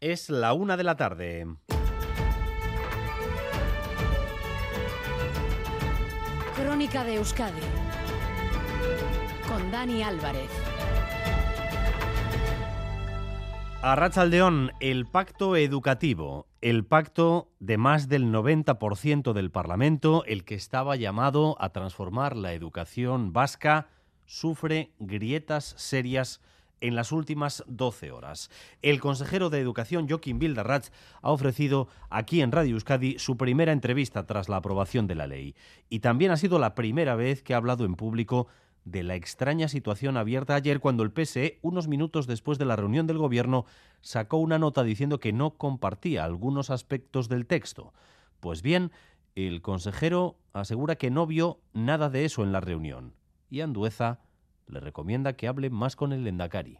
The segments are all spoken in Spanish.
Es la una de la tarde. Crónica de Euskadi con Dani Álvarez. A Rachaldeón, el pacto educativo, el pacto de más del 90% del Parlamento, el que estaba llamado a transformar la educación vasca, sufre grietas serias en las últimas 12 horas. El consejero de Educación, Joaquín Bildarratz, ha ofrecido aquí en Radio Euskadi su primera entrevista tras la aprobación de la ley. Y también ha sido la primera vez que ha hablado en público de la extraña situación abierta ayer cuando el PSE, unos minutos después de la reunión del Gobierno, sacó una nota diciendo que no compartía algunos aspectos del texto. Pues bien, el consejero asegura que no vio nada de eso en la reunión. Y Andueza le recomienda que hable más con el Endacari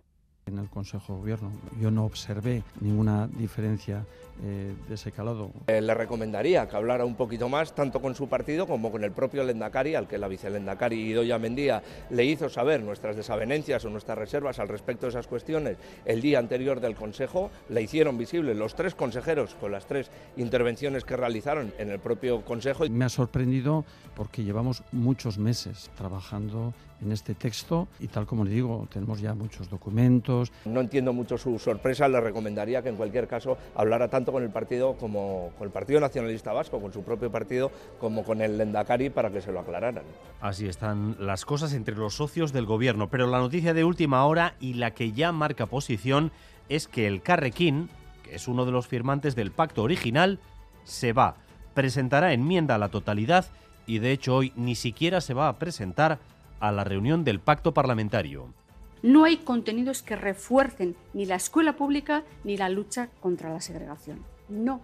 en el Consejo de Gobierno. Yo no observé ninguna diferencia eh, de ese calado. Eh, le recomendaría que hablara un poquito más, tanto con su partido como con el propio Lendakari, al que la vicelendakari Idoya Mendía le hizo saber nuestras desavenencias o nuestras reservas al respecto de esas cuestiones el día anterior del Consejo. Le hicieron visibles los tres consejeros con las tres intervenciones que realizaron en el propio Consejo. Me ha sorprendido porque llevamos muchos meses trabajando en este texto y tal como le digo, tenemos ya muchos documentos. No entiendo mucho su sorpresa, le recomendaría que en cualquier caso hablara tanto con el partido como con el Partido Nacionalista Vasco, con su propio partido, como con el Lendakari para que se lo aclararan. Así están las cosas entre los socios del gobierno, pero la noticia de última hora y la que ya marca posición es que el Carrequín, que es uno de los firmantes del pacto original, se va, presentará enmienda a la totalidad y de hecho hoy ni siquiera se va a presentar a la reunión del pacto parlamentario. No hay contenidos que refuercen ni la escuela pública ni la lucha contra la segregación. No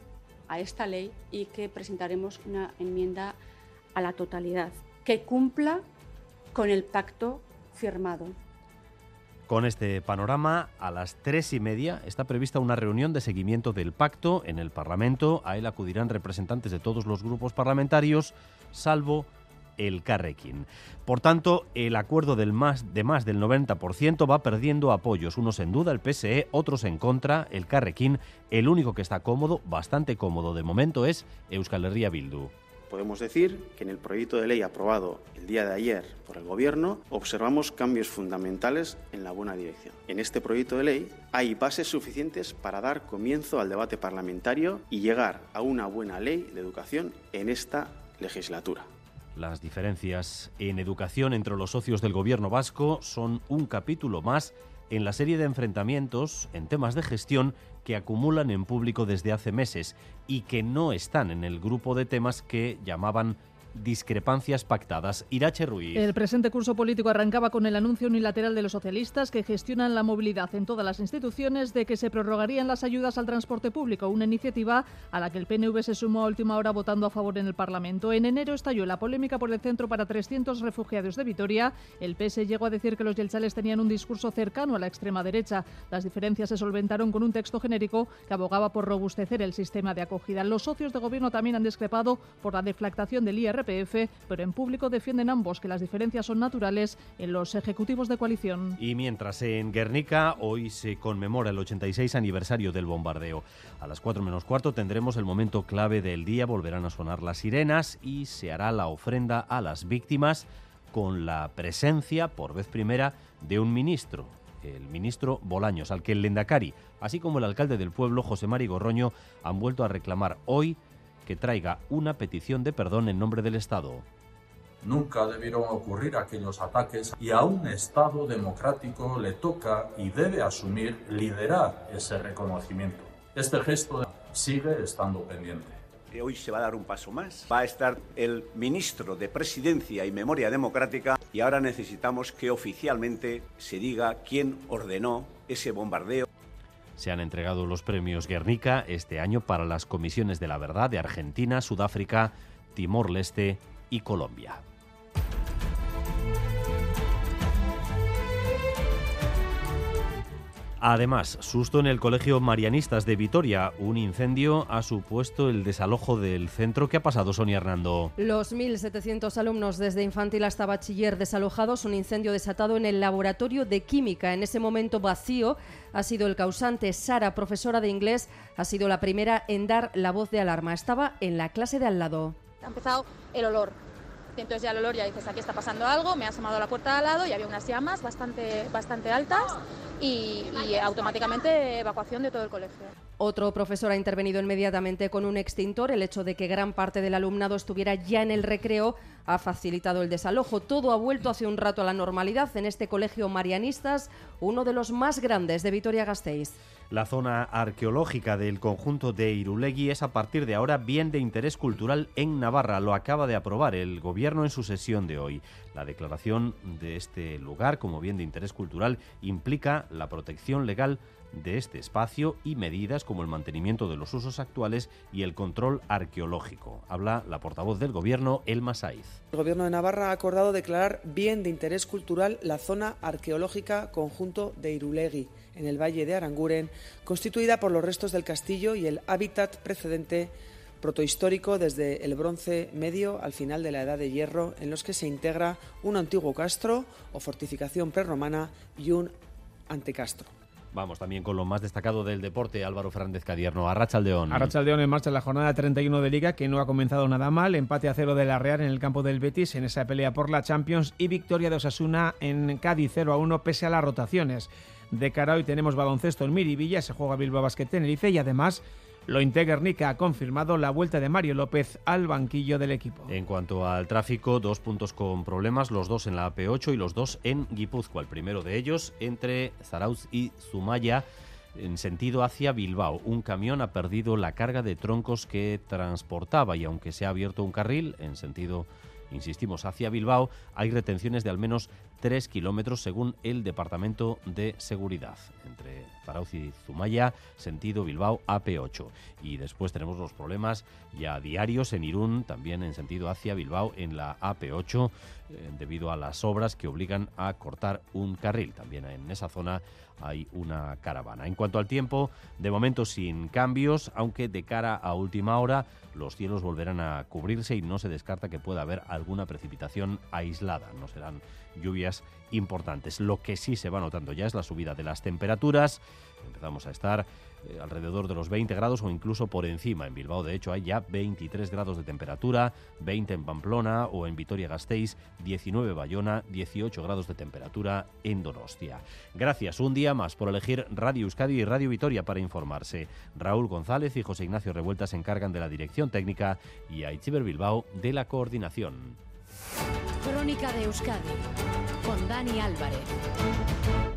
a esta ley y que presentaremos una enmienda a la totalidad que cumpla con el pacto firmado. Con este panorama, a las tres y media está prevista una reunión de seguimiento del pacto en el Parlamento. A él acudirán representantes de todos los grupos parlamentarios, salvo el Carrequín. Por tanto, el acuerdo del más, de más del 90% va perdiendo apoyos, unos en duda el PSE, otros en contra, el Carrequín. El único que está cómodo, bastante cómodo de momento, es Euskal Herria Bildu. Podemos decir que en el proyecto de ley aprobado el día de ayer por el Gobierno observamos cambios fundamentales en la buena dirección. En este proyecto de ley hay bases suficientes para dar comienzo al debate parlamentario y llegar a una buena ley de educación en esta legislatura. Las diferencias en educación entre los socios del gobierno vasco son un capítulo más en la serie de enfrentamientos en temas de gestión que acumulan en público desde hace meses y que no están en el grupo de temas que llamaban discrepancias pactadas. Irache Ruiz. El presente curso político arrancaba con el anuncio unilateral de los socialistas que gestionan la movilidad en todas las instituciones de que se prorrogarían las ayudas al transporte público, una iniciativa a la que el PNV se sumó a última hora votando a favor en el Parlamento. En enero estalló la polémica por el centro para 300 refugiados de Vitoria. El PS llegó a decir que los yelchales tenían un discurso cercano a la extrema derecha. Las diferencias se solventaron con un texto genérico que abogaba por robustecer el sistema de acogida. Los socios de gobierno también han discrepado por la deflactación del IRP pero en público defienden ambos que las diferencias son naturales en los ejecutivos de coalición. Y mientras en Guernica hoy se conmemora el 86 aniversario del bombardeo. A las 4 menos cuarto tendremos el momento clave del día, volverán a sonar las sirenas y se hará la ofrenda a las víctimas con la presencia, por vez primera, de un ministro, el ministro Bolaños, al que el Lendacari, así como el alcalde del pueblo, José Mari Gorroño, han vuelto a reclamar hoy que traiga una petición de perdón en nombre del Estado. Nunca debieron ocurrir aquellos ataques y a un Estado democrático le toca y debe asumir liderar ese reconocimiento. Este gesto sigue estando pendiente. Hoy se va a dar un paso más. Va a estar el ministro de Presidencia y Memoria Democrática y ahora necesitamos que oficialmente se diga quién ordenó ese bombardeo. Se han entregado los premios Guernica este año para las comisiones de la verdad de Argentina, Sudáfrica, Timor-Leste y Colombia. Además, susto en el Colegio Marianistas de Vitoria. Un incendio ha supuesto el desalojo del centro. ¿Qué ha pasado, Sonia Hernando? Los 1.700 alumnos desde infantil hasta bachiller desalojados, un incendio desatado en el laboratorio de química. En ese momento vacío ha sido el causante. Sara, profesora de inglés, ha sido la primera en dar la voz de alarma. Estaba en la clase de al lado. Ha empezado el olor entonces ya el olor ya dices, aquí está pasando algo, me ha asomado a la puerta de al lado y había unas llamas bastante, bastante altas y, y automáticamente evacuación de todo el colegio. Otro profesor ha intervenido inmediatamente con un extintor. El hecho de que gran parte del alumnado estuviera ya en el recreo ha facilitado el desalojo. Todo ha vuelto hace un rato a la normalidad en este colegio Marianistas, uno de los más grandes de Vitoria-Gasteiz. La zona arqueológica del conjunto de Irulegui es a partir de ahora bien de interés cultural en Navarra. Lo acaba de aprobar el gobierno en su sesión de hoy. La declaración de este lugar como bien de interés cultural implica la protección legal de este espacio y medidas como el mantenimiento de los usos actuales y el control arqueológico. Habla la portavoz del Gobierno, Elma Saiz. El Gobierno de Navarra ha acordado declarar bien de interés cultural la zona arqueológica conjunto de Irulegui, en el Valle de Aranguren, constituida por los restos del castillo y el hábitat precedente protohistórico desde el bronce medio al final de la Edad de Hierro, en los que se integra un antiguo castro o fortificación prerromana y un antecastro. Vamos también con lo más destacado del deporte, Álvaro Fernández Cadierno, Arrachaldeón. Arrachaldeón en marcha en la jornada 31 de Liga, que no ha comenzado nada mal, empate a cero de la Real en el campo del Betis en esa pelea por la Champions y victoria de Osasuna en Cádiz 0 a 1 pese a las rotaciones. De cara hoy tenemos baloncesto en Miribilla, se juega Bilbao Basket Tenerife y además lo Guernica ha confirmado la vuelta de Mario López al banquillo del equipo. En cuanto al tráfico, dos puntos con problemas, los dos en la AP8 y los dos en Guipúzcoa. El primero de ellos entre Zarauz y Zumaya en sentido hacia Bilbao. Un camión ha perdido la carga de troncos que transportaba y aunque se ha abierto un carril en sentido insistimos, hacia Bilbao, hay retenciones de al menos 3 kilómetros según el Departamento de Seguridad. Entre Zarauz y Zumaya, sentido Bilbao AP8. Y después tenemos los problemas ya diarios en Irún, también en sentido hacia Bilbao en la AP8, eh, debido a las obras que obligan a cortar un carril. También en esa zona hay una caravana. En cuanto al tiempo, de momento sin cambios, aunque de cara a última hora los cielos volverán a cubrirse y no se descarta que pueda haber alguna precipitación aislada. No serán lluvias importantes. Lo que sí se va notando ya es la subida de las temperaturas. Empezamos a estar eh, alrededor de los 20 grados o incluso por encima. En Bilbao, de hecho, hay ya 23 grados de temperatura, 20 en Pamplona o en Vitoria-Gasteiz, 19 Bayona, 18 grados de temperatura en Donostia. Gracias un día más por elegir Radio Euskadi y Radio Vitoria para informarse. Raúl González y José Ignacio Revuelta se encargan de la dirección técnica y Aichiber Bilbao de la coordinación. Crónica de Euskadi con Dani Álvarez.